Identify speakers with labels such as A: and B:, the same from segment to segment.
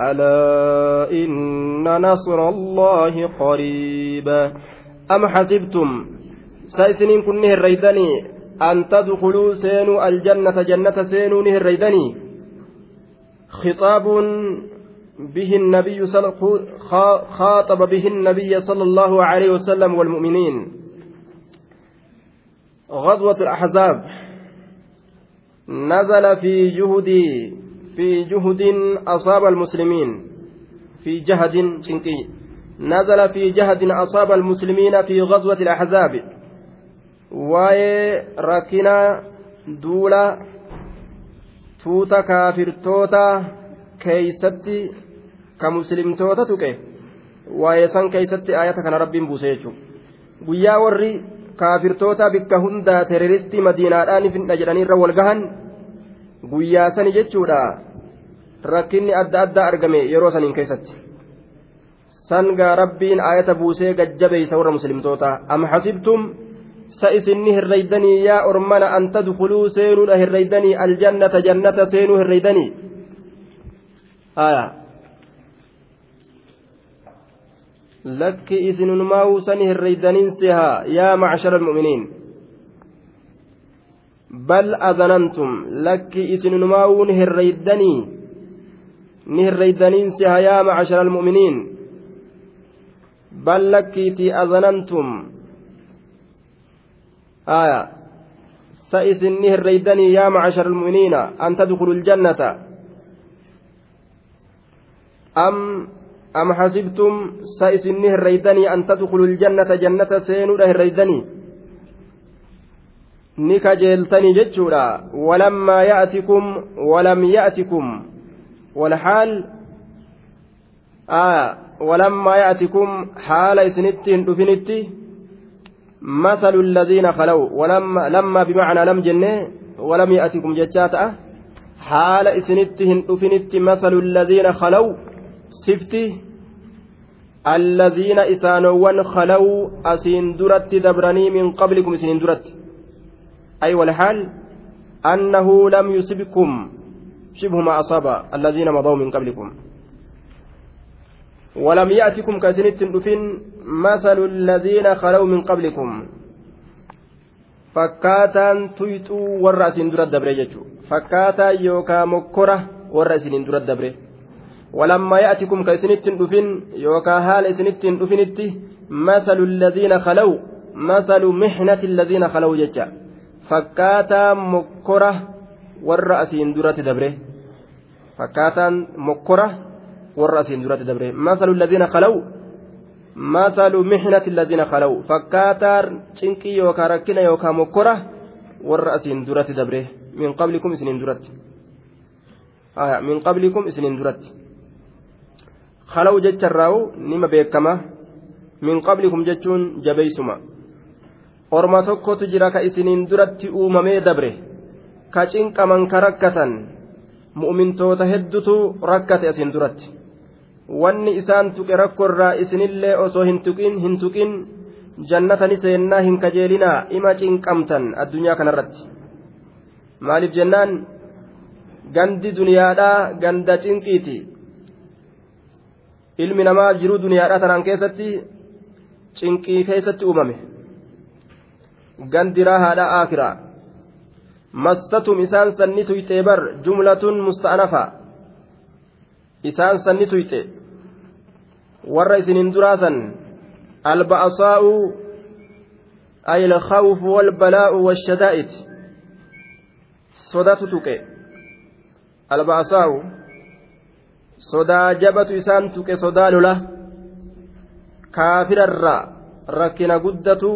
A: ألا إن نصر الله قريب. أم حسبتم؟ سيسنين كنه الريدني أن تدخلوا سينوا الجنة جنة سينوا نه الريدني خطاب به النبي صلى خاطب به النبي صلى الله عليه وسلم والمؤمنين. غزوة الأحزاب نزل في جهد في جهد أصاب المسلمين في جهد شنكي نزل في جهد أصاب المسلمين في غزوة الأحزاب واي ركنا دولا توتا كافرتوتا كيستي كمسلمتوتا تكي waa'ee san keeysatti ayata kana rabbiin buuse jechuudha guyyaa warri kaafirtoota bikka hundaa teroristii madiinaadhaan findha jedhanii irra wal gahan guyyaa sani jechuudha rakkinni adda addaa argame yeroo saniin keessatti sangaa rabbiin ayata buusee gajjabeeysa warra muslimtoota am hasibtum sa isinni hirreeydanii yaa ormana an tadkuluu seenuudha hirreeydanii aljannata jannata seenuu hirreeydanii aya lakki isinumaa'uu sani hirreeydaniin sihaa yaa macshara almu'miniin bal adanantum lakki isinumaa'uu ni hirreeydanii yaa macshara almu'miniin bal lakkiitii adanantum aya sa isin ni hirreeydanii yaa macshara almu'miniina an tadkulu ljannata am am xasibtum sa isin ni hirreeydanii an tadkulu ljannata jannata seenuudha hirreeydanii ni kajeeltanii jechuudha walammaa ya'tikum walam ya'tikum والحال آه ولما يأتكم حال إسنتين دفنتي مثل الذين خلوا ولما لما بمعنى لم جنة ولم يأتكم جتاتا حال إسنتهن دفنتي مثل الذين خلوا سفتي الذين إسانوان خلوا أسين درت دبرني من قبلكم سنين درت. أي والحال أنه لم يصبكم شبه ما أصاب الذين مضوا من قبلكم ولم يأتكم كسنة دفن مثل الذين خلوا من قبلكم fakkaataan tuyxuu warra asiin dura dabre jechuudha fakkaataa yookaan mokkora warra isiniin dura dabre walammaa yaa'atikum ka isinittiin dhufin yookaan haala isinittiin dhufinitti masalu ladhiina khalaw masalu mixnati ladhiina khalaw jecha fakkaataa mokkora warra asiin duratti dabre. Fakkaataan mokkora warra asiin duratti dabre. Masalu ladhiina khalaw masalu mixnati ladhiina khalaw. Fakkaataan cinqii yookaan rakkina yookaan mokkora warra asiin duratti dabre. Min qablikum isiniin duratti. Min qablikum isiniin duratti. Khalaw jecharraawu nima beekama. Min qablikum jechuun jabeeysuma orma tokkotu jira ka isiniin duratti uumamee dabre ka cinqaman ka rakkatan mu'mintoota heddutu rakkate asiin duratti. Wanni isaan tuqe rakkoirraa isinillee osoo hin tuqin hin tuqin jannatani seennaa hin kajeelinaa ima cinqamtan addunyaa kanarratti. Maaliif jennaan? Gandi duniyaadhaa ganda cinqiiti. Ilmi namaa jiruu duniyaadhaa tanaan keessatti cinqii keessatti uumame. Gandi raahaadhaa aakiraa isaan sanni tuyxee bar jumlatun musta'anafa isaan sanni tuyxe warra isinin duraasan alba'asaa'u ay alkhawfu walbalaa'u washadaa'id sodatu tuqe alba'asaa'u sodaa jabatu isaan tuqe sodaa lola kaafirarra rakkina guddatu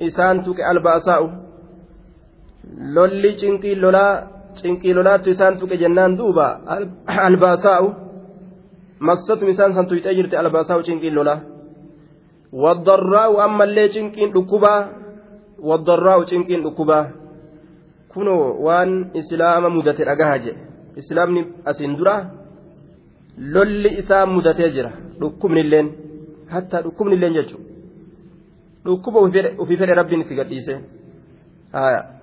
A: isaan tuqe alba'asaa'u lolli cinqii lolaa cinqii lolaattu isaan tuqe jennaan duuba. Albaasaa'u massatum isaan san tuyxee jirte albaasaa'u cinqiin lola. Waddarraa'u ammallee cinqiin dhukkubaa waddarraa'u cinqiin dhukkubaa kunoo waan islaama mudate dhagaha jedhe islaamni asiin dura lolli isaa mudatee jira. Dhukkubnilleen hattaa dhukkubnilleen jechuudha dhukkuba ofii fedhe rabbiin itti gadhiise. Haya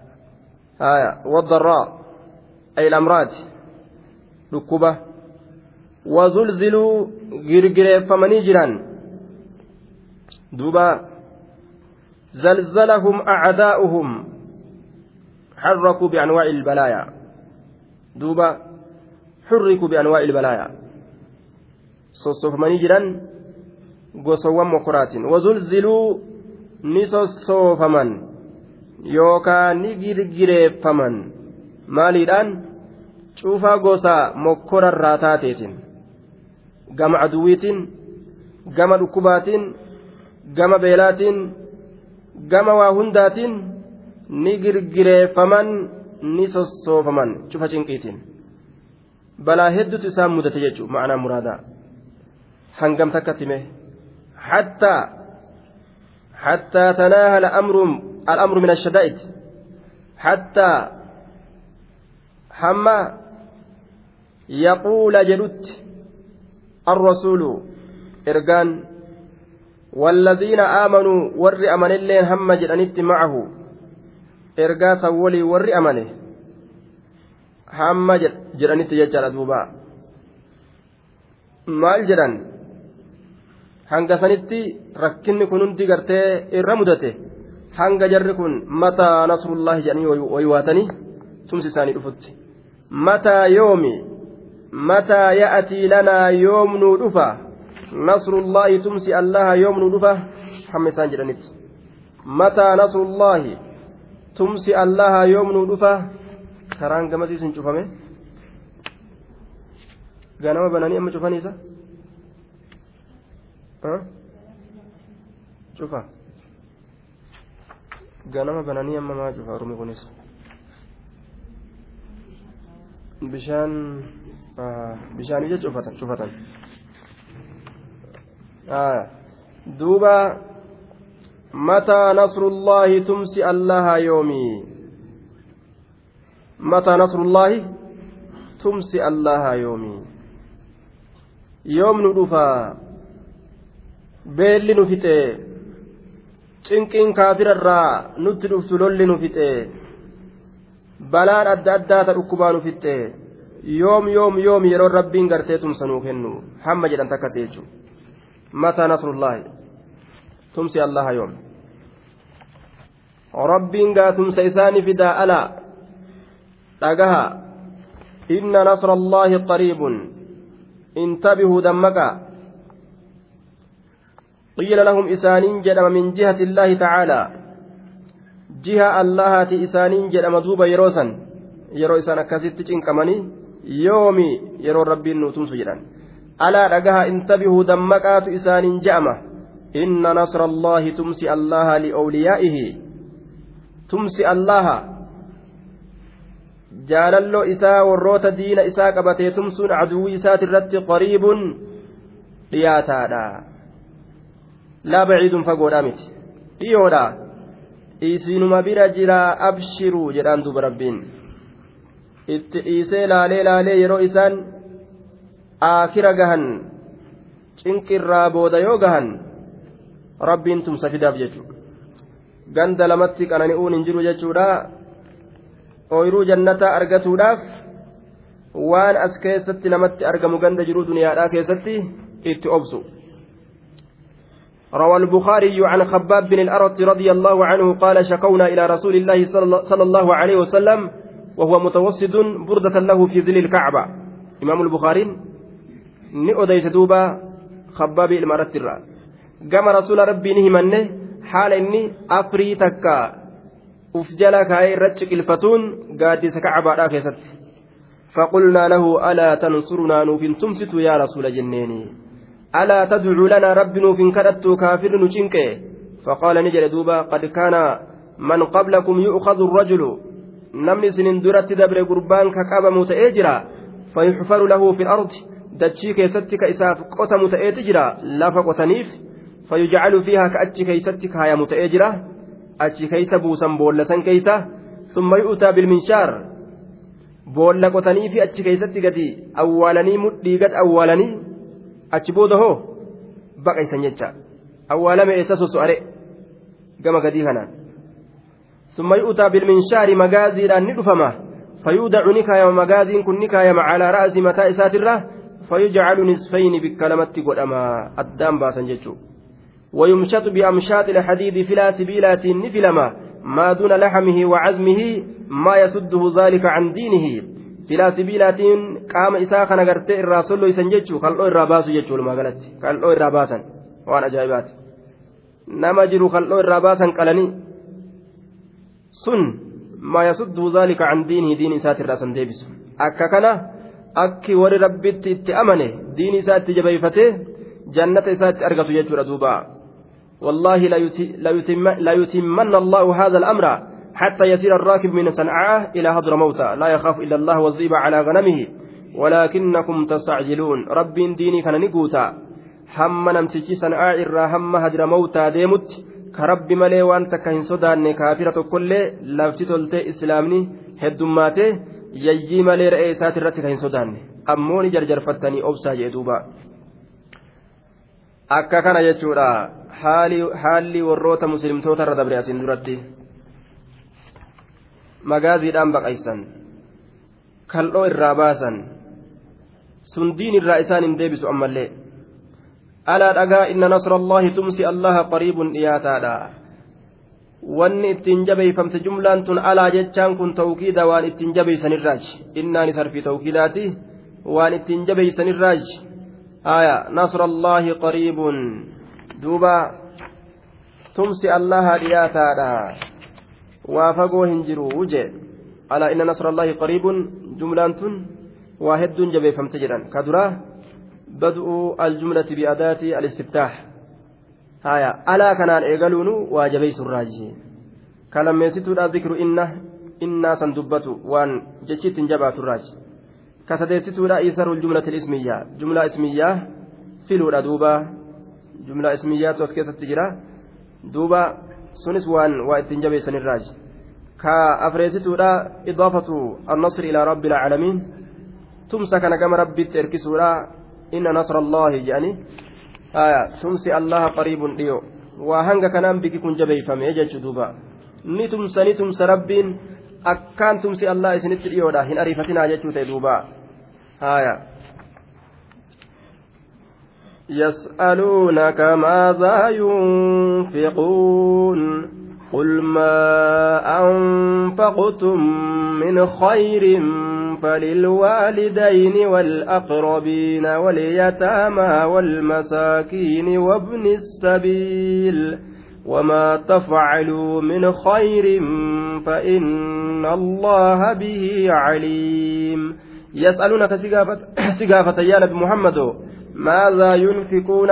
A: waddarraa ay lamraati dhukkuba wazulziluu girgireeffamanii jiran duuba زلزلهم أعداؤهم حركوا بأنواع البلايا دوبا حركوا بأنواع البلايا sossofamanii jiran gosowwan mokoraatiin wazulziluu ni sossoofaman yookaan ni girgireeffaman. Maaliidhaan? Cufa gosa mokkorarraa taateetiin gama aduwwiitiin gama dhukkubaatiin gama beelaatiin gama waa hundaatiin ni girgireeffaman ni sossoofaman. Cufa cinqiitiin. Balaa hedduutu isaan mudate jechuudha ma'anaa muraadaa. Hangam takkatti mee hattaa hattaa tanaaha al'amru min ashadaa'id hattaa hamma yaquula jedhutti الرسول إرجان والذين آمنوا ور أمن اللين هم جدنت معه إرجاس ولي ور أمنه هم جدنت يجعل دوبا maal jedhan hanga sanitti rakkinni kun hundi gartee irra mudate hanga jarri kun mataa nasrullaahi jedhanii waywaatanii tumsi isaanii dhufutti. Mataa yoomi? Mataa ya'atii lanaa yoomnuu dhufa? Nasrullaahi tumsi allaha yoomnuu dhufa? Hamma isaan jedhanitti. Mataa nasrullaahi tumsi allaha yoomnuu dhufa? Karaan gamasiis hin cufame. Ganama bananii amma cufaniisa cufa ganama bananii amma maa cufa rumi kunis bishaan bishaan ija cufatan cufatan duuba متى نصر الله تمسي الله يومي متى نصر الله تمسي الله يومي يوم ندفا nu fixe cinqiin kaafirarraa nutti dhuftu lolli nu fixe balaan adda addaa ta dhukkubaa nu fixe yoom yoom yoom yeroo rabbiin gartee tumsa nuu kennu hamma jedhan takkate jechuudha mataa nasrullaahi tumsi allaha yoom rabbiin gaa tumsa isaani fidaa alaa dhagaha inna nasra allaahi qariibun intabihuu dammaqaa قيل لهم إسانين جدم من جهة الله تعالى. جهة الله إسانين جدم دوبا يروسا يرو إسان أكاسيت تشنكمني يومي يرو ربي نوتم سجدا ألا رقها انتبهوا دمكات إسانين جأمة إن نصر الله تمسي الله لأوليائه. تمسي الله. jaalalloo isaa warroota diina isaa qabatee tumsuun aduwwii isaati irratti qariibun dhiyaataadha laa baciidun fagoodhaa miti. Dhiyoodha. Isinuma bira jiraa abshiruu jedhaan duuba rabbiin. Itti dhiisee laalee laalee yeroo isaan aakira gahan cinqirraa booda yoo gahan rabbiin tumsa fidaaf jechuudha ganda lamatti qanani'uun hin jiru jechuudha. Ooyiruu jannataa argatuudhaaf waan as keessatti namatti argamu ganda jiruu duniyaadhaa keessatti itti obsu. روى البخاري عن خباب بن الأرت رضي الله عنه قال شكونا إلى رسول الله صلى الله عليه وسلم وهو متوسد بردة له في ظل الكعبة. إمام البخاري نؤديس دوبا خباب المرت الرا قام رسول ربي نهمنه حال إني أفري تكا. أفجل كاي رتشك الفتون قادس كعبة لا فقلنا له ألا تنصرنا نوفن تمسك يا رسول جنيني. ألا تدعو لنا رب نوفن كدت كافر نشنك فقال نجل دوبا قد كان من قبلكم يؤخذ الرجل نمني سنين درت دبر قربان كقاب متأجرا فيحفر له في الأرض dachii keessatti ka isaaf qotamu ta'eeti jira lafa qotaniif fayyujacalu fiihaa ka achi keeysatti kaayamu ta'ee jira achi keeysa buusan boollasan keeysa summa yu'utaa bilminshaar boolla qotanii fi achi keeysatti gadi awwaalanii mudhii gad awwaalanii achi booda hoo baqaysan jecha awwaalame eessa soso'are gama gadii kanaan summa yu'utaa bilminshaari magaaziidhaan ni dhufama fayyuudacu ni kaayama magaaziin kun ni kaayama calaa ra'asi mataa isaatirra fayyujacalu nisfayni bikka lamatti godhama addaan baasan jechuu ويمشط بأمشاط الحديد فلا سبيلات نفلما ما دون لحمه وعزمه ما يسده ذلك عن دينه فلا سبيلات قام إساء خنا غرتي الرسول يسن جچو خلو الراباس جچو لما غلط خلو الراباسا وأنا جايبات نما جرو خلو الراباسا قلني سن ما يسده ذلك عن دينه دين إسات الرسن ديبس أكا كان أكي وري ربي اتأمنه دين إسات جبيفته جنة إسات أرغت جچو ردوبا والله لا يتمن الله هذا الأمر حتى يسير الراكب من صنعاء إلى هضر موتى. لا يخاف إلا الله والذيب على غنمه. ولكنكم تستعجلون. رب ديني كان نقوتا. هم نمسكي صنعاء إرى هم هدر موتى ديمت. كرب ملي وانت كهن صدان كافرة كل. لفتي إسلامني هدوماتي يجي ملي رئيسات الرتي كهن صدان أموني جرجر فتني أبسا جدوبا akka kana jechuudha haalli warroota muslimtoota irra dabre asiin duratti magaaziidhaan baqaysan kal'oo irraa baasan sun diin irraa isaan hin deebisu ammallee alaa dhagaa inna nasra allaahi tumsi allaha qariibun dhiyaataadha wanni ittiin jabeeyfamte jumlaan tun alaa jechaan kun tawkiida waan ittiin jabeeysanirraaji innaan isarfi tawkiidaati waan ittiin jabeeysanirraaji aya nasra allaahi qariibun duuba tumsi allaha dhiyaataadha nasra allaahi qariibun jumlaan tun waa hedduun jabeeffamte jedhan ka duraa bad'u aljumlati biadaati alistiftaax haya alaa kanaan eegaluunu waa jabeeysurraaji ka lammeessituudha dikru inna innaa san dubbatu waan jechi ittiin jabaaturraaji ka sadeessituudha isaru ljumlati lismiyyaa jumlaa ismiyyaa filuudha duuba jumlaa ismiyyaatu as keessatti jira duuba sunis waan waa ittiin jabeessanirraaji ka afreessituudha idaafatu annasri ilaa rabbi alcaalamiin tumsa kana gama rabbitti erkisuudha inna nasra allaahi jedhani tumsi allaha qariibun dhiyo waa hanga kanaan biki kun jabeeyfame jechu duuba ni tumsa ni tumsa rabbiin akkaan tumsi allah isinitti dhiyoodha hin ariifatinaa jechuu ta'e duuba haya يسألونك ماذا ينفقون قل ما أنفقتم من خير فللوالدين والأقربين واليتامى والمساكين وابن السبيل وما تفعلوا من خير فإن الله به عليم. يسألونك سقافة يا نبي محمد. ماذا ينفقون؟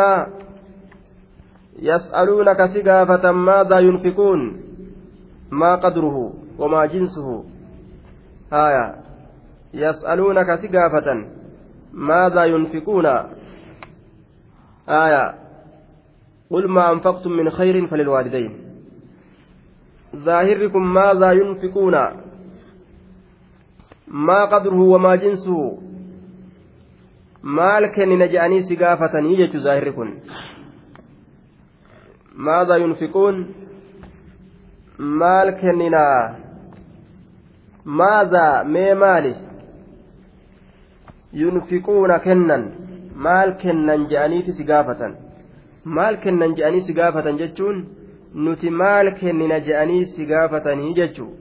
A: يسألونك سقافة ماذا ينفقون؟ ما قدره وما جنسه. آية. يسألونك سقافة ماذا ينفقون؟ آية. قل ما أنفقتم من خير فللوالدين. ظاهركم ماذا ينفقون؟ ما قدره وما جنسه. Maal kennina je'anii si gaafatanii jechu zaahirri kun? Maadha yunfiquun maal kenninaa maadha mee maali? Yunfiquuna kennan maal kennan je'aniiti si gaafatan? Maal kennan je'anii si gaafatan jechuun nuti maal kennina je'anii si gaafatanii jechu?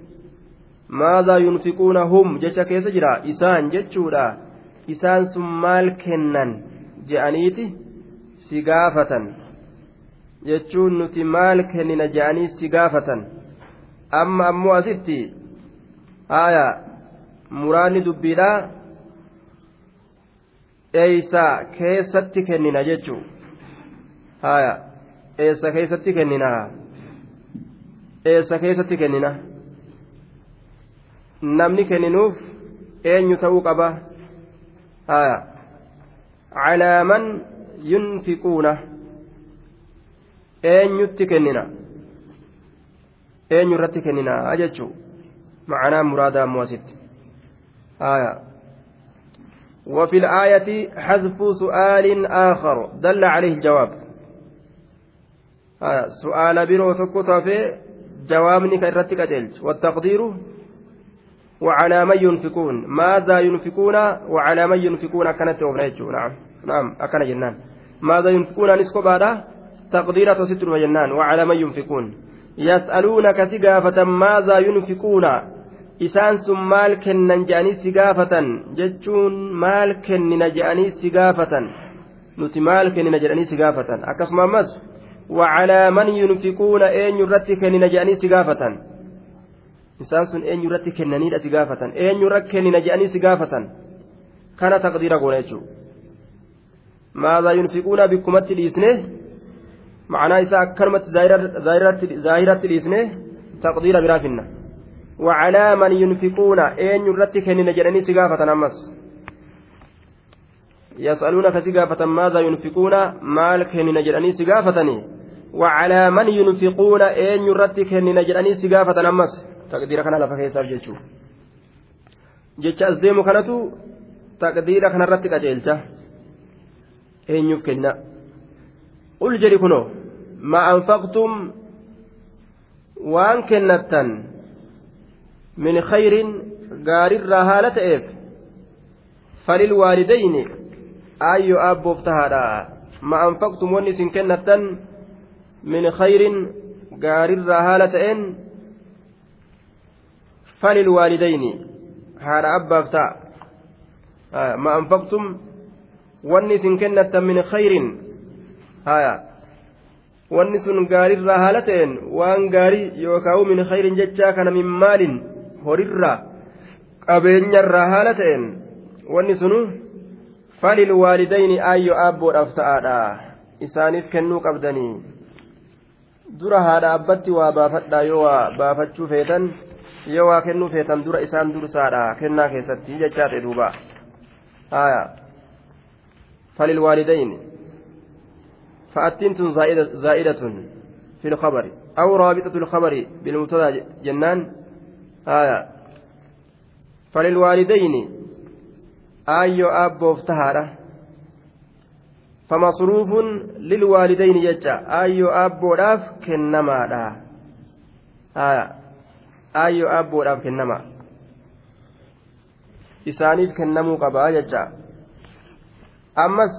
A: Maadha yunfiquuna hum jecha keessa jira? Isaan jechuudha isaan sun maal kennan je'aniiti? Si gaafatan. Jechuun nuti maal kennina je'anii si gaafatan. Amma ammoo asitti haaya muraanni dubbiidhaa? Eeysa keessatti kennina jechuu. Haaya eessa keessatti kennina. Eessa keessatti kennina. Namni kenninuuf eenyu ta'uu qaba haya calaa man yunfiquuna eenyutti kennina eenyu irratti kennina jechuu معناه مرادا مواسد آية وفي الآية حذف سؤال آخر دل عليه الجواب آية سؤال برو تكوتا في جوابني كرتك أجلج والتقدير وعلى من ينفقون ماذا ينفقون وعلى من ينفقون كانت نعم نعم أكن جنان ماذا ينفقون نسكو بعد تقدير ستر وجنان وعلى من ينفقون يسألونك سقافة ماذا ينفقون maal kennina je'anii si gaafatan nuti maal kennina jedhanii si gaafatan akkasuma ammas wacalaa man yunfiquuna eenyu irratti kennina je'anii si gaafatan isaan sun eenyu irratti kennaniidha si gaafatan eenyu irratti kennina je'anii si gaafatan kana taqdiira goona jechuudha maadaa yunfiquuna bikkumatti dhiisne ma'anaa isaa akkanumatti zaahiratti dhiisne taqdiira biraa finna. وعلى من ينفقون أين يرتي كنين جراني سقافة أمس يسألونك سقافة ماذا ينفقون مال كنين جراني سقافتني وعلى من ينفقون أين يرتي كنين جراني سقافة أمس تقدير كان لفا كيساف جيشو jecha as deemu kanatu taqdiira kanarratti qaceelcha eenyuuf kenna qul jedhi kunoo ma anfaqtum waan kennattan min khayrin gaarirraa haala ta'eef falil waalidayni aayyo aabboof tahaadha ma anfaqtum wanni isin kennattan min khayrin gaarirraa haala ta'een waalidayni haadha abbaaf ta'a ma anfaqtum wanni isin kennattan min khayrin haya wanni sun gaarirraa haala ta'een waan gaarii yookaan min khayrin jechaa kana min maalin horirraa qabeenyarraa haala ta'een wanni sunu falil waalidayni aayyo aabboodhaaf ta'aadha isaaniif kennuu qabdanii dura haadha abbatti waa baafadhaa yoo waa baafachuu feetan yoo waa kennuu feetan dura isaan dursaadha. Kennaa keessatti jechaa ta'e duuba. Haya falil waalidayni فأتين زائدة, زائدة في الخبر أو رابطة الخبر بالمبتدا جنان آية فللوالدين آيو أبوف تهارة فمصروف للوالدين يجا آيو أبو أبو راف كنما isaaniif kennamuu qabaa jecha ammas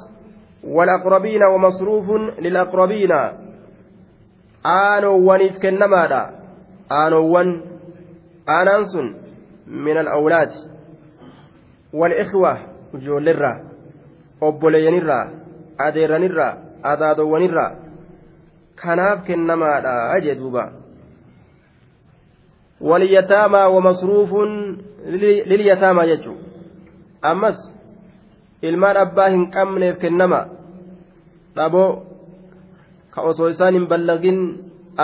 A: walaqrabiina wamasruufun lilaqrabiina aanoowwaniif kennamaadha aanoowwan aanaan sun min alawlaadi walikhwa ijoolleirraa obboleeyyanirraa adeerranirraa adaadowwanirraa kanaaf kennamaadha jee duuba abbaa hin qabneef kennama dhaboo ka osoo isaan hin ballagin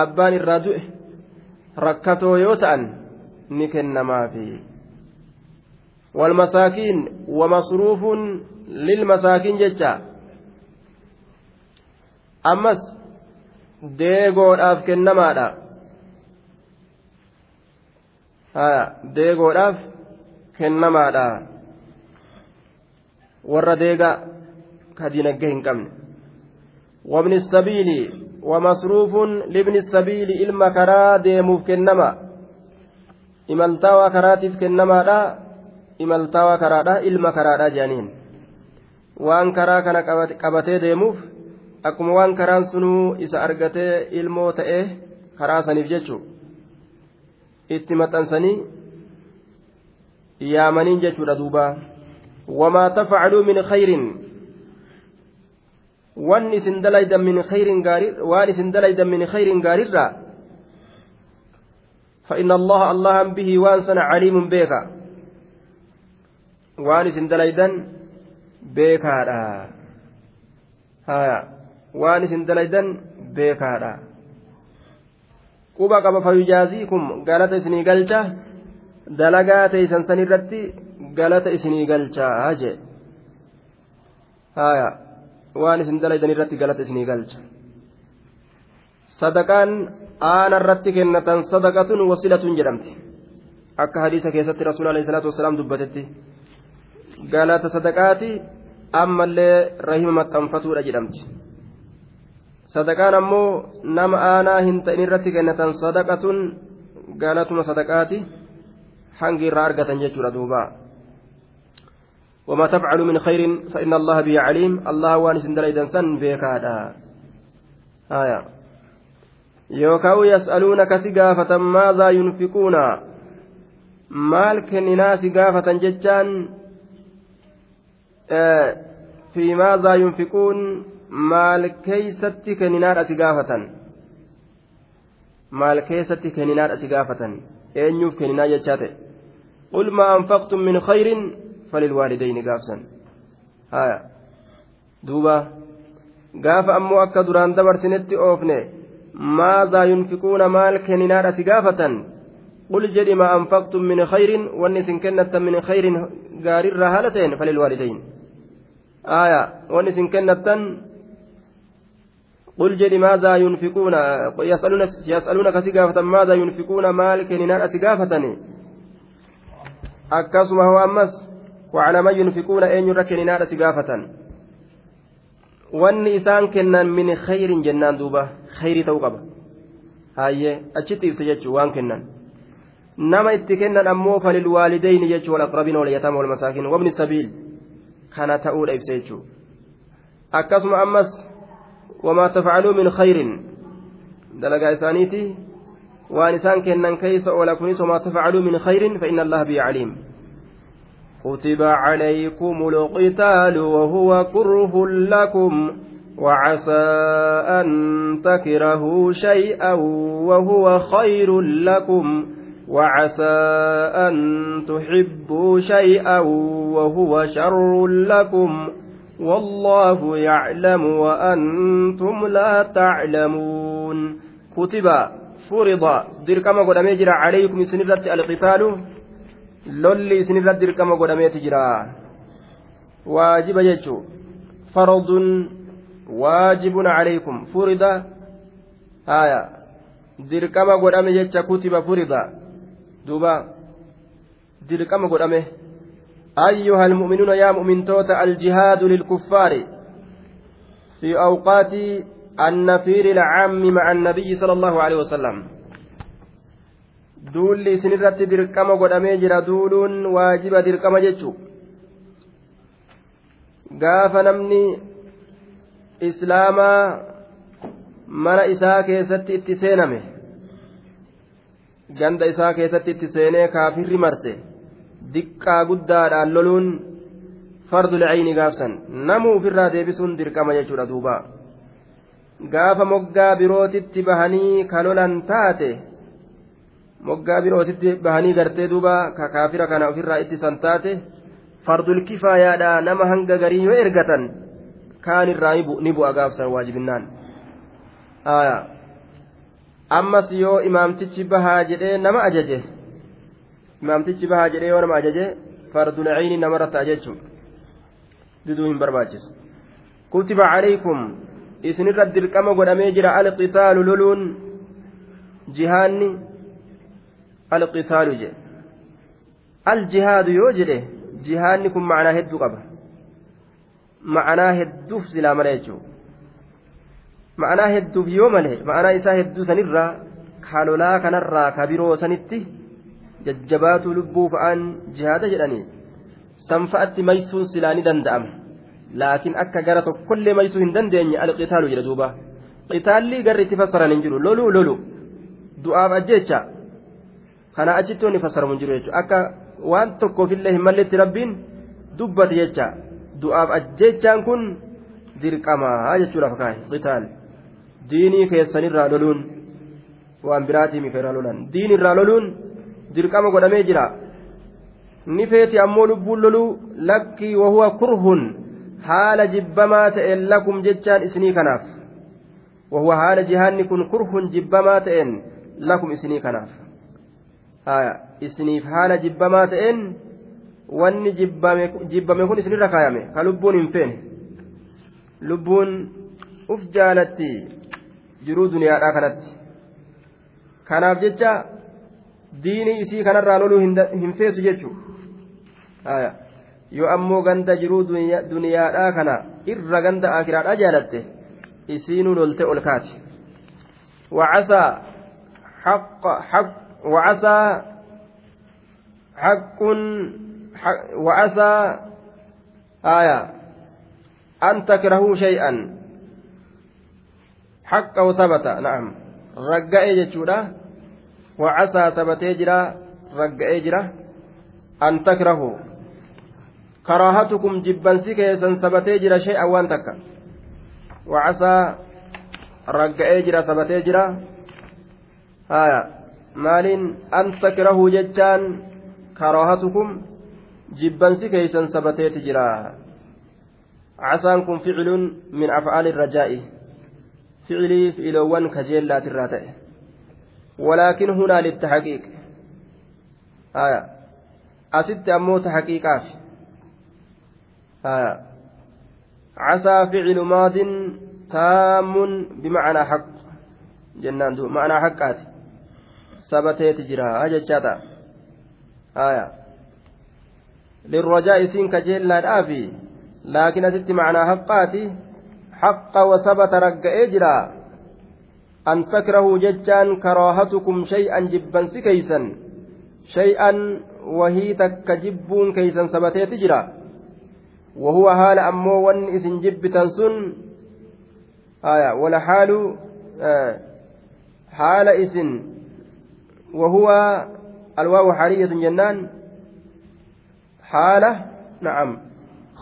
A: abbaan irraa du'e rakkatoo yoo ta'an ni kennamaafi والمساكين ومصروف للمساكين جتا أمس deegoodhaaf kennamaadha deegoodhaaf kennamaadha warra deega ka dinagge hin qabne wabni sabiili wamasruufun libni sabiili ilma karaa deemuuf kennama imaltaawaa karaatiif kennamaadha imaltaawaa karaadha ilma karaadha jedhaniin waan karaa kana qabatee deemuuf akkuma waan karaan sunuu isa argatee ilmoo ta'ee karaa saniif jechuun itti maxxansanii yaamaniin jechuudha duuba wamaa tafacaluu min khayrin waan isin dalaydan min khayrin gaarirraa فإن الله الله به وانسن عليم بيكا وانس دليدا بيكا هايا وانس دليدا بيكا quba qaba fayyaaziikum galata isinii galcha dalagaa teeysan san irratti galata isinii galchaa jee haya waan isin dalaydan irratti galata isinii galcha sadaqaan aana irratti kennatan sadaqatun wasilatun jedhamti akka hadiisa keessatti rasuul alayhi wasalaam dubbatetti galata sadaqaati ammallee rahima maxxanfatuudha jedhamti sadaqaan ammoo nama aanaa hin ta'in irratti kennatan sadaqatun galatuma sadaqaati hangi irraa argatan jechuudha duuba وما تفعلوا من خير فإن الله به عليم الله وانس دليدا سن بيكادا آية يوكاو يسألونك سقافة ماذا ينفقون kenninaa si gaafatan jechaan fi maazaa yunfiquun maal keeysatti kenninaadha si gaafatan maal keessatti kenninaadha si gaafatan eenyuuf kenninaa jechaa ta'e qul maa anfaqtum min khayrin falilwaalidayni gaafsan haya duuba gaafa ammoo akka duraan dabarsinetti oofne maazaa yunfiquuna maal kenninaadha si gaafatan anfaqtum min khayrin wanni isin kennattan min khayrin gaarirraa haala ta'en falilwaalidayn aya wanni isin kennattan قل جدي ماذا ينفقون يسألون يسألونك سقافة ماذا ينفقون مال كنينان أسقافتني أكاسما هو أمس وعلى ما ينفقون أين يركنينان أسقافة wanni isaan kennan min khayrin jennaan duuba khayrii ta'uu qaba hayyee achitti ibsa jechuun waan kennan nama itti kennan ammoo falil waalidayni jechuun wal aqrabiin wal yataama wal masaakiin wabni sabiil kana ta'uudha ibsa jechuun akkasuma ammas وما تفعلوا من خير. دلقا إسانيتي وأن إسان كنن كيس ولكنس وما تفعلوا من خير فإن الله به عليم. كتب عليكم القتال وهو كره لكم وعسى أن تكرهوا شيئا وهو خير لكم وعسى أن تحبوا شيئا وهو شر لكم. والله يعلم وأنتم لا تعلمون. كتب فرض دركما قدامي جرى عليكم سنرت القتال. لولي سنرت دركما قدامي تجرى. واجب يجو فرض واجب عليكم. فرض آية. dirqama godhame jecha kutiba furida duuba dirqama godhame أيها المؤمنون يا مؤمن توتا الجهاد للكفار في أوقات النفير العام مع النبي صلى الله عليه وسلم dirqama godhamee jira duuluun waajiba dirqama jechu gaafa namni islaamaa mana isaa keessatti itti seename ganda isaa keessatti itti seenee kaafirri marse diqqaa guddaadhaan loluun fardul cayni gaafsan. Namuu ofirraa deebisuun dirqama jechuudha duuba. Gaafa moggaa birootitti bahanii ka lolan taate moggaa birootitti bahanii gartee duuba ka kaafira kana ofirraa ittisan taate fardul kifaayaadha. Nama hanga garii yoo ergatan kaan irraa ni bu'a gaafsan waajibinnaan. Ammas yoo imaamtichi bahaa jedhee nama ajaje imaamtichi bahaa jedhee yoo nama ajaje fardul cayni namarra ta'a jechuudha diduu hin barbaachisu. Kutiba calaykum isinirra dirqama godhamee jira alqitaalu loluun jihaanni alqitaalu jedhe. Aljihaadu yoo jedhe jihaanni kun ma'anaa hedduu qaba. Ma'anaa hedduuf silaa mala jechuudha. Ma'anaa hedduuf yoo male ma'anaa isaa hedduu sanirraa kaalolaa kanarraa ka biroo sanitti jajjabaatu lubbuu fa'aan jihaada jedhanii sanfa'atti maysuun silaa ni danda'ama. Laakiin akka gara tokkollee maysuu hin dandeenye alqitaalu jedha duuba. Qitaalli garri itti fassaran hin jiru. Lolu lolu du'aaf ajjecha kana achitti wanni fassaramu hin jiru jechuudha. Akka waan tokkoofillee hin malletti rabbiin dubbate jecha. Du'aaf ajjechaan kun dirqamaa jechuudhaaf kaa'e qitaal. Diinii keessanirraa loluun waan biraatii mika irraa lolan. Diin irraa loluun dirqama godhamee jira ni feeti ammoo lubbuun loluu lakkii wahuwa kurhun haala jibbamaa ta'een lakum jechaan isinii kanaaf wahuwa haala jihaanni kun kurhun jibbamaa ta'een lakum isinii kanaaf isiniif haala jibbamaa ta'een wanni jibbame kun isinirra kaayame ka lubbuun hin feene lubbuun uf jaalatti jiruu duniyaadhaa kanatti kanaaf jecha diinii isii kanarraa loluu hin feesu jechuudha yoo ammoo ganda jiruu duniyaadhaa kana irra ganda akiraadhaa jaalatte isiinuu lolte ol kaati وعسى حق حق وعسى آية أن تكرهوا شيئا حق وثبت نعم رجع جتشورا وعسى ثبت يجرى رجع يجرى أن تكرهوا كراهتكم جبا سكيسا ثبت يجرى شيئا وان تكا وعسى رجع يجرى ثبت يجرى آية maaliin an takrahuu jechaan karaahatukum jibbansi keeysan sabateeti jira casaan kun ficilun min afcaali irrajaa'i ficilii fi'iloowwan kajeellaatirraa ta'e walaakin hunaa littaxaqiiq aya asitti ammoo taxaqiiqaaf aya casaa ficilu maadin taamun bimacnaa haq jennaan duuba ma'anaa haqqaati sabateeti jira jechaa ta'a aya lirrajaa isiin kajeellaadhaafi laakiin asitti ma'anaa haqqaati haqqa wasabata ragga'ee jira takrahuu jechaan karaahatukum shay'an jibbansi keeysan shay'an wahii takka jibbuun keeysan sabateeti jira وهو حال أمو ون إسن جبتا سن آية ولا حال آه حال إسن وهو الواو حالية جنان حالة نعم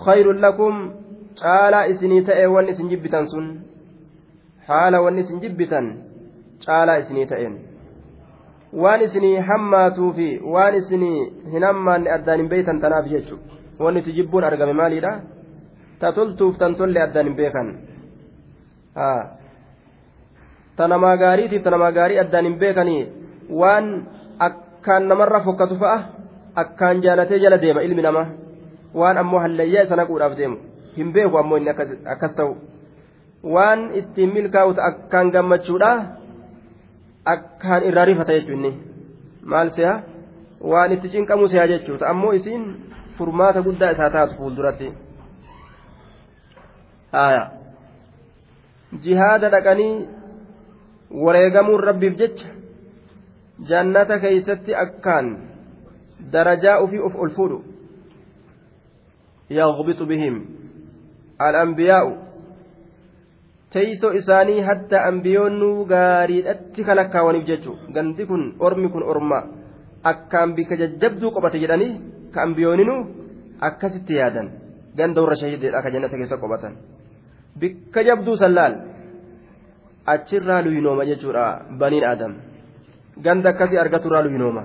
A: خير لكم caalaa isinii ta'e wanni isin jibbitan sun haala wanni isin jibbitan caalaa isinii ta'een. Waan isinii hammaatuu fi waan isinii hin hammaanne addaan hin beeytan tanaaf jechuudha wanni itti jibbuun argame maaliidha ta toltuuf tan tolle addaan hin beekan. Tanamaa gaariitiif tanamaa gaarii addaan hin beekanii waan akkaan namarra fokkatu fa'a akkaan jaalatee jala deema ilmi namaa. Waan ammoo hallayyaa isa naquudhaaf deemu. hin beeku ammoo inni akkas ta'u waan ittiin milkaa'utu akkaan gammachuudha akkaan irraa rifata jechuun maal seha waan itti cinqamu seha jechuudha. Ammoo isiin furmaata guddaa isaa taatu fuulduratti. Jihaada dhaqanii wareegamuun rabbiif jecha jannata keeysatti akkaan darajaa ufii of ol fuudhu. Yaghbitu bihim al'ambiyaa'u teeysoo isaanii hadda ambiyoonnuu gaariidhatti kalakkaawaniif jechuudha gandi kun ormi kun orma akkaan bika jajjabduu qobate jedhanii ka ambiyooninuu akkasitti yaadan ganda warra shahideedha ka jannata keessa qobatan bikka jabduu sallaal achirraa luyinooma jechuudha baniin aadam ganda akkasii argaturraa luyinooma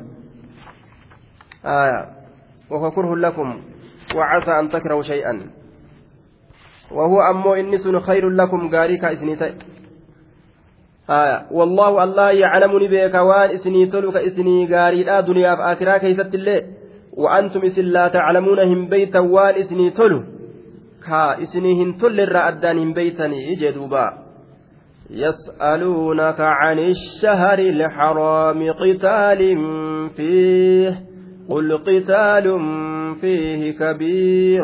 A: وفكره لكم وعسى أن تكرهوا شيئا وهو أمو إني خير لكم غاريكا إسني آية والله الله يعلمني بك وان إسني تلك إسني دنيا في آخرة كيست الله وأنتم إسن لا تعلمون بيتا وان إسني كا إسني هن تل الرأدان هم بيتني إجدوبا. يسألونك عن الشهر الحرام قتال فيه. قل قتال فيه كبير.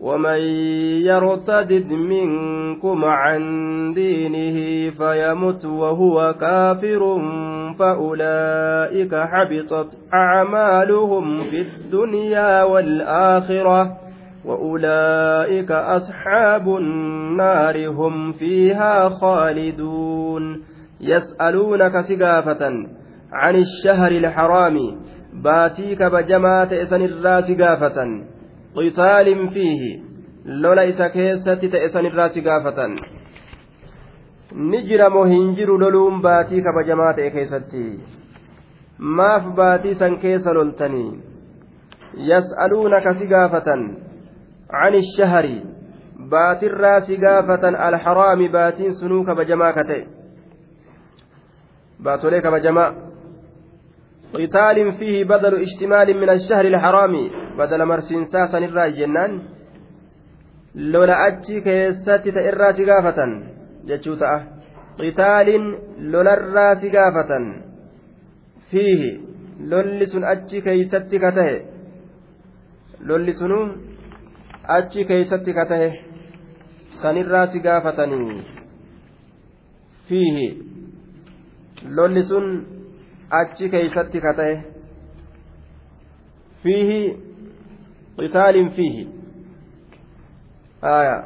A: ومن يرتد منكم عن دينه فيمت وهو كافر فأولئك حبطت أعمالهم في الدنيا والآخرة وأولئك أصحاب النار هم فيها خالدون. يسألونك سقافة عن الشهر الحرام. باتيك بجماعة إسن الراس قافة قتال فيه لولا إسا كيست تأسن الراس قافة loluun baatii kabajamaa ta'e keessatti maaf baatii san keessa loltanii yas'aluunaka si gaafatan عن الشهر si gaafatan alxaraami baatiin sunuu kabajamaa ka ta'e baatolee kabajamaa qitaalin fiihi badalu ishtimaalin min ashahri alxaraami badala marsiinsaa sanirraa jennaan lola achi keessatti ta irraa si gaafatan jechuu ta'a qitaalin lolarraa si gaafatan fiihi lolli sun achi keeysatti ka tahe lolli sunuu achi keeysatti ka tahe sanirraa si gaafatanii fiihi lolli sun achi keeysatti ka ta'e fiihi qitaalin fiihi. Aya.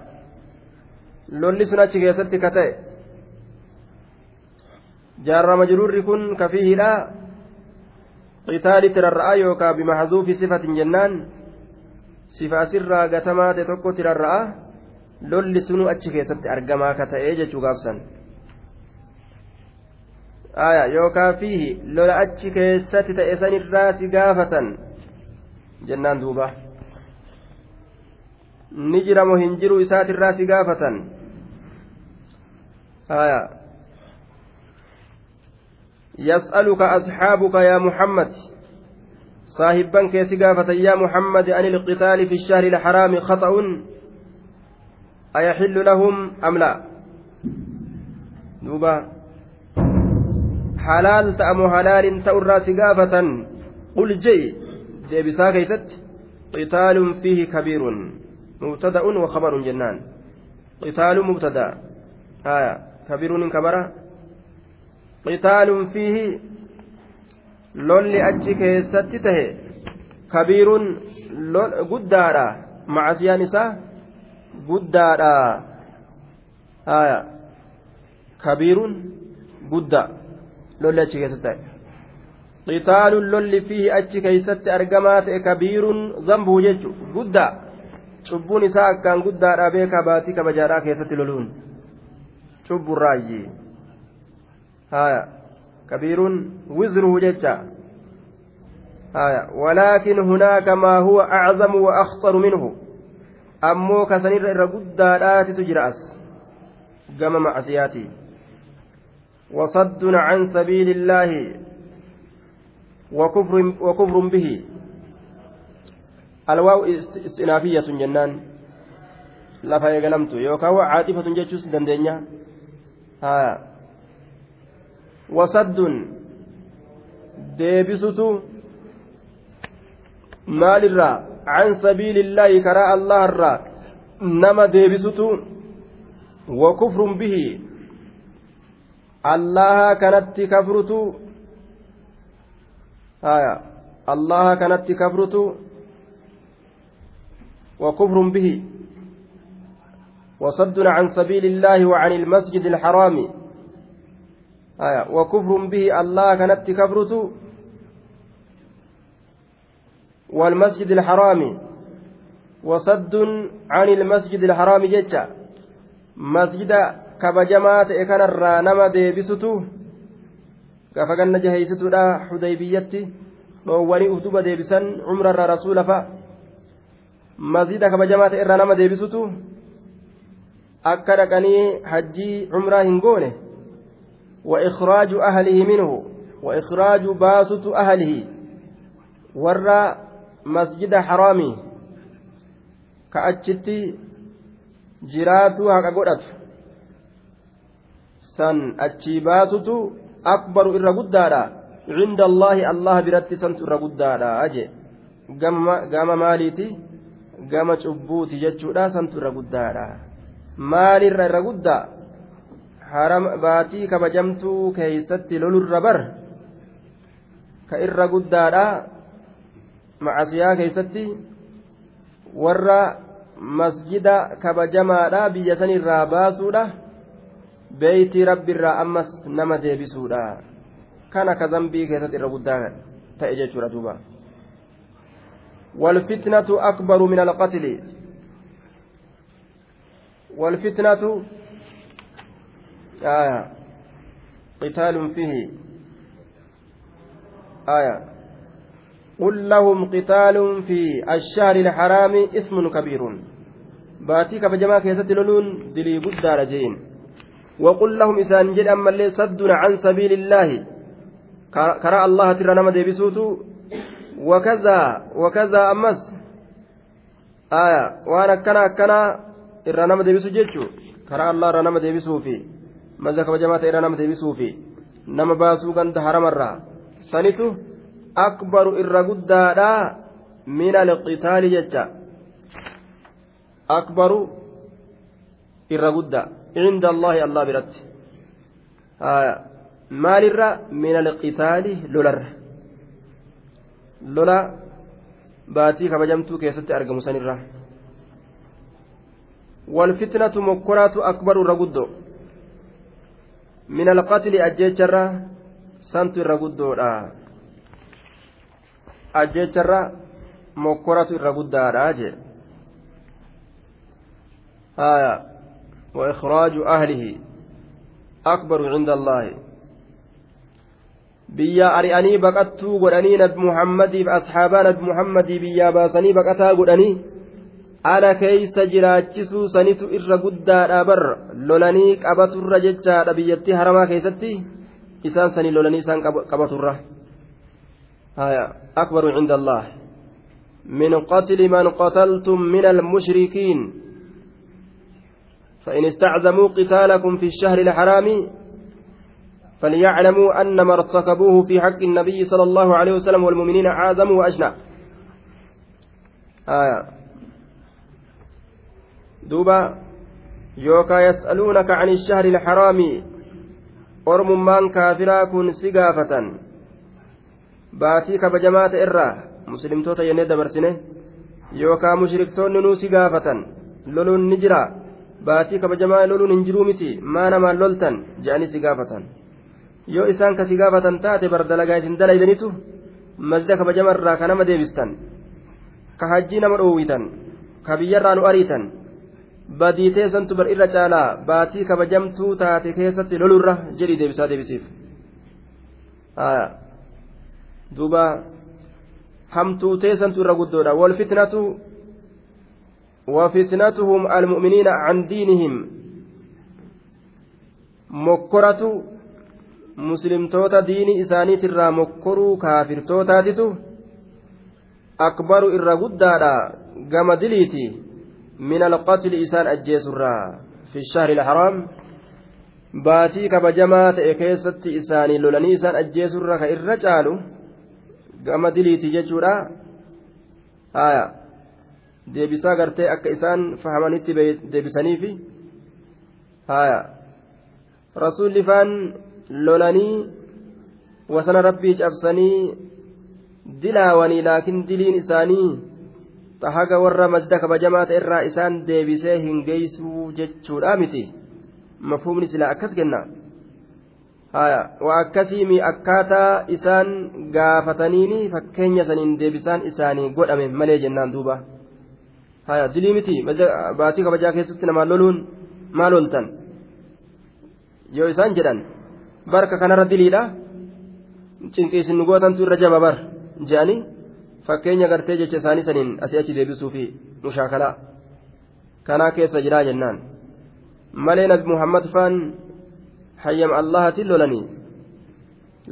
A: Lolli sun achi keessatti ka ta'e. Jaarra majruurri kun ka fiihidha. Qitaali tirarra'a yookaa bimaxzuufi sifatin jennaan sifa asirraa gatamaa ta'e tokko tirarra'a lolli sunu achi keessatti argamaa ka ta'ee jechuu gaafsan. Aya yookaa fiihi lola achi keessatti ta'e sanirraa si gaafatan jennaan duuba ni jira moo hin jiru isaatirraa si gaafatan. Aya. يسألك أصحابك يا محمد صاحبا كيس قافة يا محمد عن القتال في الشهر الحرام خطأ أيحل لهم أم لا دوبا حلال تأم حلال تأرى سقافة قل جي ديبسا كيست قتال فيه كبير مبتدأ وخبر جنان قتال مبتدأ آية كبير كبرة قتال فيه لولي أجي كيست تهي كبير macasiyaan isaa guddaadha haya kabiiruun guddaa lolli achi keessatti ta'e qitaaluun lolli fiihi achi keessatti argamaa ta'e kabiiruun zambuu jechu guddaa cubbuun isaa akkaan guddaadha beekaa baatii kabajaadhaa keessatti loluun cubburraayyi haya kabiiruun wizruhu jecha haya walaakin hunaaka maa huwa aczamu wa akhtaru minhu ammoo kasanirra irra guddaadhaatitu jira as gama macsiyaati وصد عن سبيل الله وكفر, وكفر به alwaawu istinaafiyatun jennaan lafa eegalamtu yookaan waa caatifatun jechuus dandeenya. Haa. Wasadduun deebisutu maalirraa can sabiilillaahi karaa allaharraa nama deebisutu. Wakufrun bihi. Allaha kanatti kafrutu. Haa. Allaha kanatti kafrutu. Kufrun bihi وصد عن سبيل الله وعن المسجد الحرام. آية. وكفر به الله كانت كفرته والمسجد الحرام. وصد عن المسجد الحرام جتا مسجد كبجمات إكان الرانما ديبسته. كفقن جهيستنا حديبيتي. dhoowwanii utuba deebisan cumrarra rasuula fa masjida kabajamaa ta'e irraa nama deebisutu akka dhaqanii hajjii cumraa hin goone ikhraaju ahlihi minhu wa ikhraaju baasutu ahlihi warra masjida haraamii ka achitti jiraatu haqa godhatu san achii baasutu akbaru irra guddaadha cinda allaahi allah biratti santu irra guddaadha aje gama cubbuuti jechuudha santu irra guddaadha. Maalirra irra guddaa? Haram baatii kabajamtuu keeysatti lolurra bar? Ka irra guddaadha macasiyaa keeysatti? Warra masjida kabajamaadha biyya sanirraa baasuudha? Beeytii rabbiirraa ammas nama deebisuudha. Kana ka zambii keessatti irra guddaa ta'e jechuudha duuba والفتنة أكبر من القتل. والفتنة آية قتال فيه. آية قل لهم قتال في الشهر الحرام اسم كبير. باتي كبجما كيست لولون دلي قد رجين. وقل لهم إسان جد أما اللي صدنا عن سبيل الله. كرى الله ترى نما ديبسوتو وكذا وكذا أمس آية وأنا كنا كنا irraa nama deebisu jechuun karaa allah irraa nama deebisuufi maza kabajamaa ta'e irraa nama deebisuufi nama baasuu ganda haramarraa sanitu akbaru irra guddaadha min alqitaali jecha akbaru irra guddaa cinda allahi allah biratti maalirra min alqitaali lolarra lola baatii kabajamtuu keessatti argamu sanirra. والفتنة مكرات أكبر رغدو من القتل أجيتشرا سنت رغدو أجيتشرا مكرات رغدا راجع آية وإخراج أهله أكبر عند الله biyya ari'anii baqattuu godhanii nabi muhammadiif asxaabaa nabi muhammadii biyyaa baasanii baqataa godhanii ala keeysa jiraachisuu sanitu irra guddaadha bar lolanii qabaturra jechaadha biyyattii haramaa keessatti isaan sanii lolanii isaan qabaturra أكبر عند الله من قتل من قتلتم من المشركين فإن استعزموا قتالكم في الشهر الحرام فليعلموا أن ما ارتكبوه في حق النبي صلى الله عليه وسلم والمؤمنين أعظم وأجنى آية duuba yookaa yas'aluunaka can ishahri ilharaami ormummaan kaafiraa kun si gaafatan baatii kabajamaa ta'e irraa muslimtoota jennee dabarsine yookaa mushriktoonni nuu si gaafatan loluun ni jira baatii kabajamaa loluun hin jiruu miti yoo isaan ka si gaafatan taate bar dalagaa isin dalaydanitu masjida kabajama irraa ka nama deebistan ka hajjii nama dhoowwitan ka biyyarraa nu ariitan badii teessantu bar irra caalaa baatii kabajamtuu taate keessatti lolurra jedhi deebisaa deebisiif duuba hamtuu teessantu irra guddoodha walfitnatu وفتنتهم المؤمنين عن دينهم mokkoratu muslimtoota diini isaaniitirraa mokkoruu kaafirtootaatitu akbaru irra guddaadha. Gama diliiti. Min alqatli isaan ajjeesurraa. Fi shahri alharaam baatii kabajamaa ta'e keessatti isaanii lolanii isaan ajjeesurra ka irra caalu? Gama diliiti jechuudha. Haya deebisaa gartee akka isaan fahamanitti deebisaniifi? Haya rasuulli faan lolanii wasana rabbii cabsanii dilaawanii laakiin diliin isaanii haga warra masjida kabajamaa ta'e irraa isaan deebisee hin geessuu jechuudha miti. Mafhumni silaa akkas kenna? Waa akkasiimi akkaataa isaan gaafataniini fakkeenya saniin deebisaan isaanii godhame malee jennaan duuba. Dilii miti baatii kabajaa keessatti namaan loluun maal oltan yoo isaan jedhan barka kanarra diliidha cinqiisin nu gootantu irra jaba bar je'anii fakkeenya gartee jecha isaanii saniin asii achi deebisuu fi mushaakalaa kanaa keessa jiraa jennaan. Malee nabi muhammad faan hayyam allahatiin lolanii?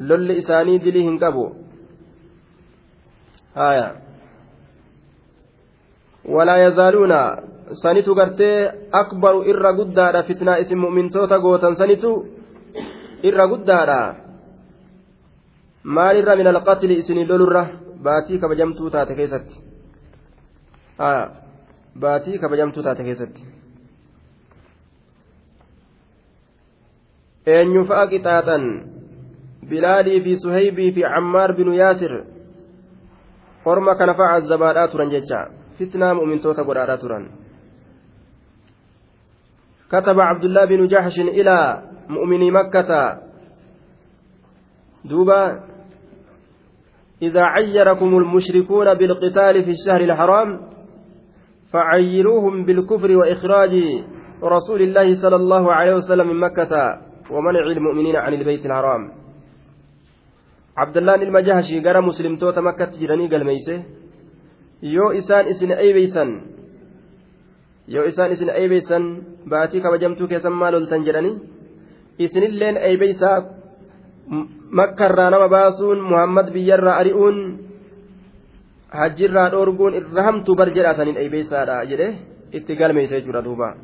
A: Lolli isaanii dilii hin qabu. Haya walaa yazaaluuna sanitu gartee akbaru irra guddaadha fitnaa isin mu'mintoota gootan sanitu irra guddaadha maalirra min alqatli isinii lolurra baatii kabajamtuu taate keessatti baatii kabajamtuu taate keessatti eenyu fa'a qixaaxan bilaalii fi suhaybii fi cammaar binu yaasir orma kana fa'a azzabaadhaa turan jecha fitnaa mu'mintoota godhaadhaa turan كتب عبد الله بن جحش إلى مؤمني مكة. دوبا إذا عيركم المشركون بالقتال في الشهر الحرام فعيروهم بالكفر وإخراج رسول الله صلى الله عليه وسلم من مكة ومنع المؤمنين عن البيت الحرام. عبد الله المجهشي قرى مسلم توتا مكة جراني قال ميسه yoo isaan isin eeybeeysan yoo isaan isin eeybeeysan baatii kabajamtuu keessan maal oltan jedhanii isinilleen eeybeeysaa makkarraa nama baasuun muhammad biyyarraa ari'uun hajjirraa dhoorguun irra hamtuu bar jedhaa saniin eeybeeysaadha jedhe itti galmeeysa jechuudha duuba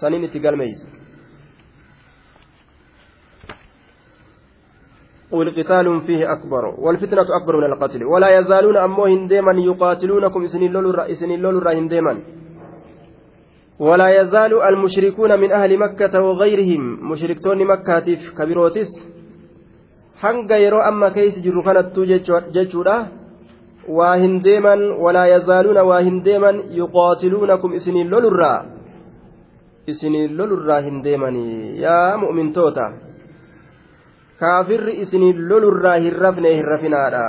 A: saniin itti galmeeysa والقتال فيه أكبر والفتنة أكبر من القتل ولا يزالون أمو هنديما يقاتلونكم إسن اللول هنديما ولا يزال المشركون من أهل مكة وغيرهم مشركتون مكة كبيروتس jirru kanattuu jechuudha waa hin deeman walaa yazaaluuna waa hin deeman yuqaatiluunakum isiniin lolurraa isiniin lolurraa hin deemanii yaa mu'mintoota kaafirri isiniin lolurraa hin rafne hin rafinaadha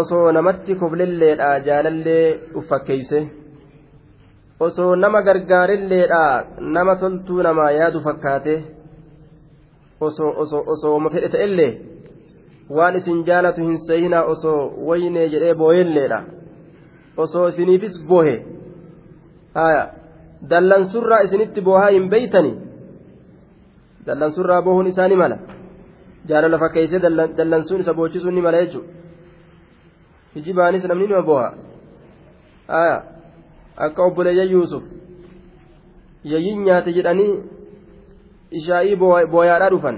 A: osoo namatti koblelleedha jaalallee uffakkeeyse osoo nama gargaarelleedha nama toltuu namaa yaadu fakkaate osoo osooma fedhe ta'ellee waan isin jaalatu hin seeyinaa osoo waynee jedhee booyelleedha osoo isiniifis boohe dallansurraa isinitti boohaa hin beeytani dallansurraa boohuun isaa ni mala jaalala fakkeessee dallansuun isa boochisuun ni mala jechuudha hijibaanis namni nima booha akka obboleeyya yuusuf yayyiin nyaate jedhanii ishaa'ii booyaadhaa dhufan.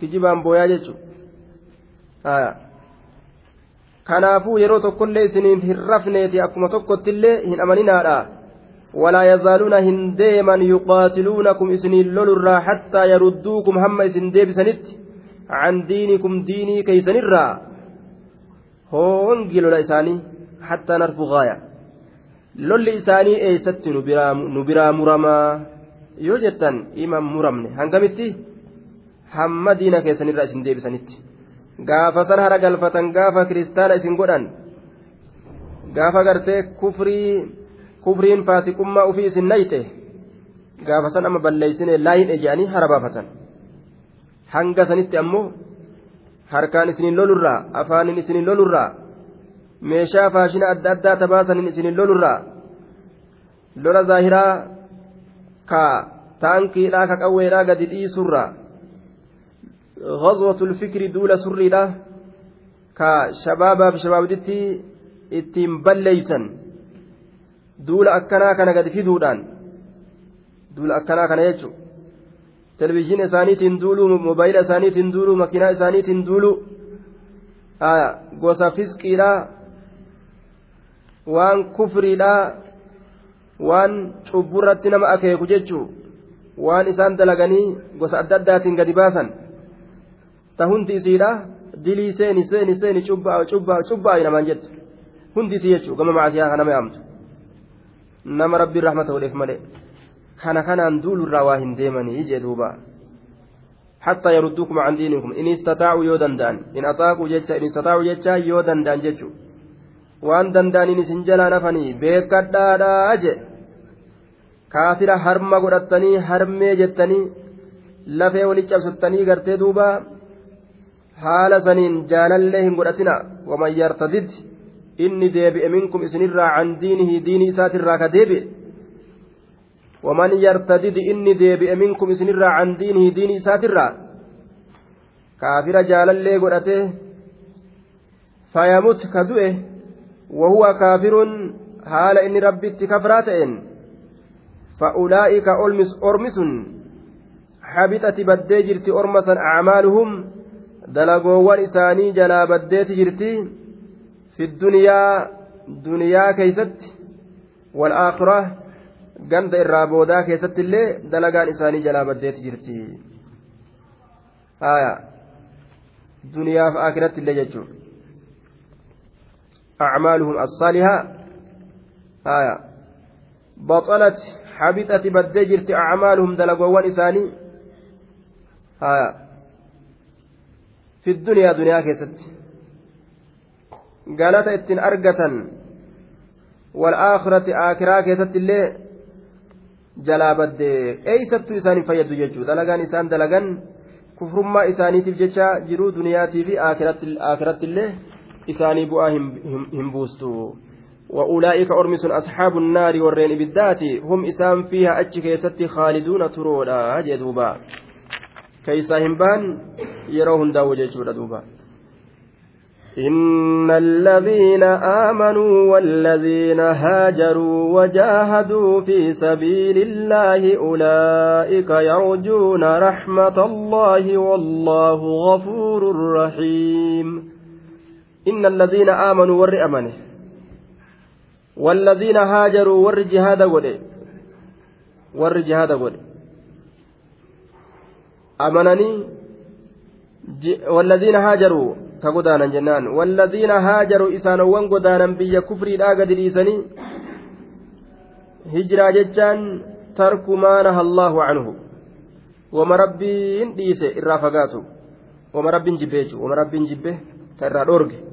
A: Kijibaan booyaa jechuudha kanaafuu yeroo tokkollee isiniin hin rafneeti akkuma tokkottillee hin amaninaadha walaa yazaaluuna hin deeman yuqaatiluuna kum isiniin lolurraa hattaa yarudduu kum hamma isin deebisanitti can diinikum diinii keeysanirraa. Hoongi lola isaanii hattaa narfu gaaya lolli isaanii eessatti nu biraa muramaa yoo jettan iman muramne hangamitti? Hamma diina keessanirra isin deebisanitti. Gaafa san hara galfatan gaafa kiristaana isin godhan gaafa gartee kufrii kufriin faasiqummaa ufii isin nayte gaafa san amma balleeysine laayin eje'anii hara baafatan. Hanga sanitti ammoo harkaan isinin lolurraa afaanin isinin lolurraa meeshaa faashina adda addaa tabaasanin isinin lolurraa lola zaahiraa ka taankiidha ka qawweedha gadi dhiisurra ghazwatul fikri duula surriidha ka shabaabaaf shabaabditti ittiin balleeysan duula akkanaa kana gadi fiduudhaan duula akkanaa kana jechu televizhiina isaaniitiin duuluu mobaayila isaaniitiin duuluu makiinaa isaaniitiin duuluu gosa fisqiidha waan kufriidha waan cubburratti nama akeeku jechuu waan isaan dalaganii gosa adda addaatiin gadi baasan ta hundi isiidha dilii seeni seeni seeni cubbaa cubbaa cubbaa namaan jettu hundi isii jechuu gama macaasiyaa kana yaamtu nama rabbiin rahmata godheef malee kana kanaan duulurraa waa hin deemanii jee duuba حتى يردوكم عن دينكم إن استطاعوا يو دندان إن أطاقوا جتشا إن استطاعوا جتشا يو دندان جتشو وأن دندان إن سنجلا نفني بيكدا أجي kaafira harma godhattanii harmee jettanii lafee walitti cabsattanii gartee duuba haala saniin jaalallee hin godhatina waman yartadid inni deebi'e minkum isinirraa can diinihi diinii isaatirraa ka deebi'e waman yartadid inni deebi'e minkum isinirraa can diinihi diinii isaatirraa kaafira jaalallee godhate fayamut ka du'e wahuwa kaafirun haala inni rabbitti kafraa ta'een فأولئك ألمس أرمس حبطت بدي جرتي أرمسا أعمالهم دلقوان إساني جلا بديت جرتي في الدنيا دنيا كيست والآخرة قند الرابودا كيست اللي دلقان إساني جلا بديت جرتي آية دنيا في آخرة اللي جتشو أعمالهم الصالحة آية بطلت حبطت jirti acmaaluhum dalagowwan isaanii haya fi duniyaa duniyaa keessatti galata ittiin argatan والآخرة آخرة keessatti illee jalaa baddee eeysattuu isaanii fayyadu jechuudha dalagaan isaan dalagan kufrummaa isaaniitiif jecha jiruu duniyaatii fi aakiratti illee isaanii bu'aa hin buustu وأولئك أرمس أصحاب النار والرين بالذات هم إسام فيها أتش كيستي خالدون ترودا جدوبا كيسا همبان يروهن داو جيشودا دوبا إن الذين آمنوا والذين هاجروا وجاهدوا في سبيل الله أولئك يرجون رحمة الله والله غفور رحيم إن الذين آمنوا ور أمنه والذين هاجروا ور جهاد قد ور جهاد قد أمنني والذين هاجروا ka godaanan jennaan walladhiina haajaru isaanowwan godaanan biyya kufriidhaa gadi dhiisanii hijiraa jechaan tarku maa naha allaahu canhu wama rabbiin dhiise irraa fagaatu wama rabbiin jibbe jechuudha wama rabbiin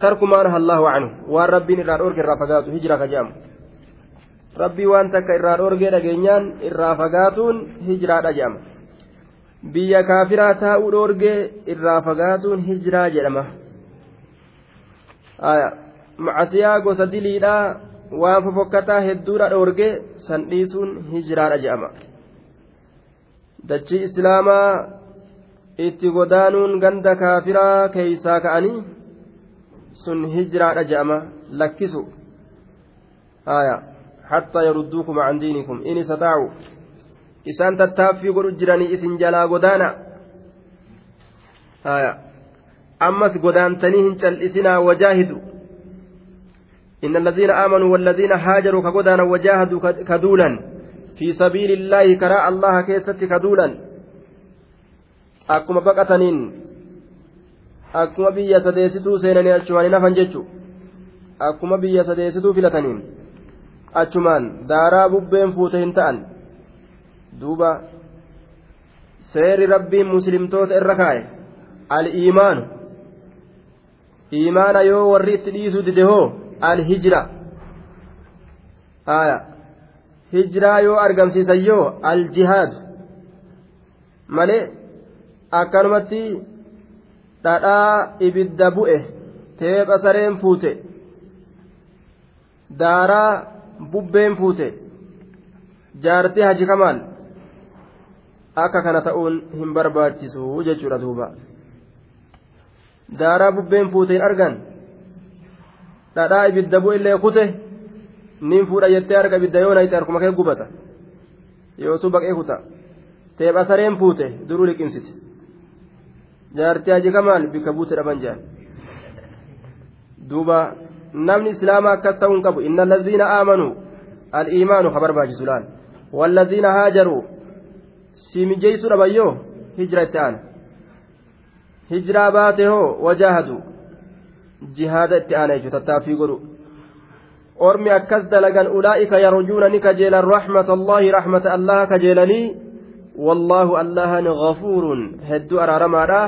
A: jibbe ta irraa dhoorge tarku maa naha allaahu canhu waan rabbiin irraa dhoorge irraa fagaatu hijiraa ka jedhamu rabbii waan takka irraa dhoorgee dhageenyaan irraa fagaatuun hijiraadha jedhama biyya kaafiraa taa'uu dhoorgee irraa fagaatuun hijiraa jedhama macasiyaa gosa diliidhaa waan fofokkataa hedduudha dhoorgee san dhiisuun hijiraadha jedhama dachii islaamaa itti godaanuun ganda kaafiraa keeysaa ka'anii sun hijiraadha jedhama lakkisu حتى يردوكم عن دينكم إن استطاعوا isaan tattaaffii godhu jiranii isin jalaa godaana ammas godaantanii hin cal'isinaa wajaahidu إن الذين آمنوا والذين هاجروا كغدانا وجاهدوا كدولا في سبيل الله كراء الله كيست كدولا أكما بقتنين akkuma biyya sadeessituu seenanii achumaan hin afan jechu. Akkuma biyya sadeessituu filataniin achumaan daaraa bubbeen fuute hin ta'an. Duuba seeri rabbiin muslimtoota irra kaa'e al-iimaanu. Iimaana yoo warri itti dhiisuu dide hoo? Al-hijra. Aya hijraa yoo argamsiisan yoo? Al-jihaad malee akkanumatti dhadhaa ibidda bu'e teepha sareen fuute. Daaraa bubbeen fuute. Jaartii haji kamaal akka kana ta'uun hin barbaachisu jechuudha duuba. Daaraa bubbeen fuuteen argan dhadhaa ibidda bu'illee kute nin fuudha jettee arga ibidda yoo nayite harkuma kee gubata. Yoosu baqee kuta teepha sareen fuute duruu liqimsite jaartii haji kamaal bika buute dhaban jaan duuba namni islaamaa akkas ta'uu hin qabu inna allaziina aamanuu al-iimaanu ka barbaachisu laal wallaziina haajaruu si mijeessuu dhabayyoo hijira itti aana hijiraa baate hoo wajaahadu jihaada itti aana jechuudha tattaaffii godhu ormi akkas dalagan ulaa'ika yarjuuna ni kajeelan raxmata allaahi raxmata allaha kajeelanii wallaahu allahan gafuurun hedduu araaramaadha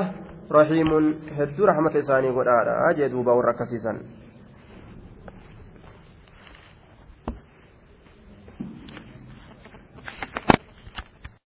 A: raxiimun hedduu raxmata isaanii godhaadha jee duuba warra akkasiisan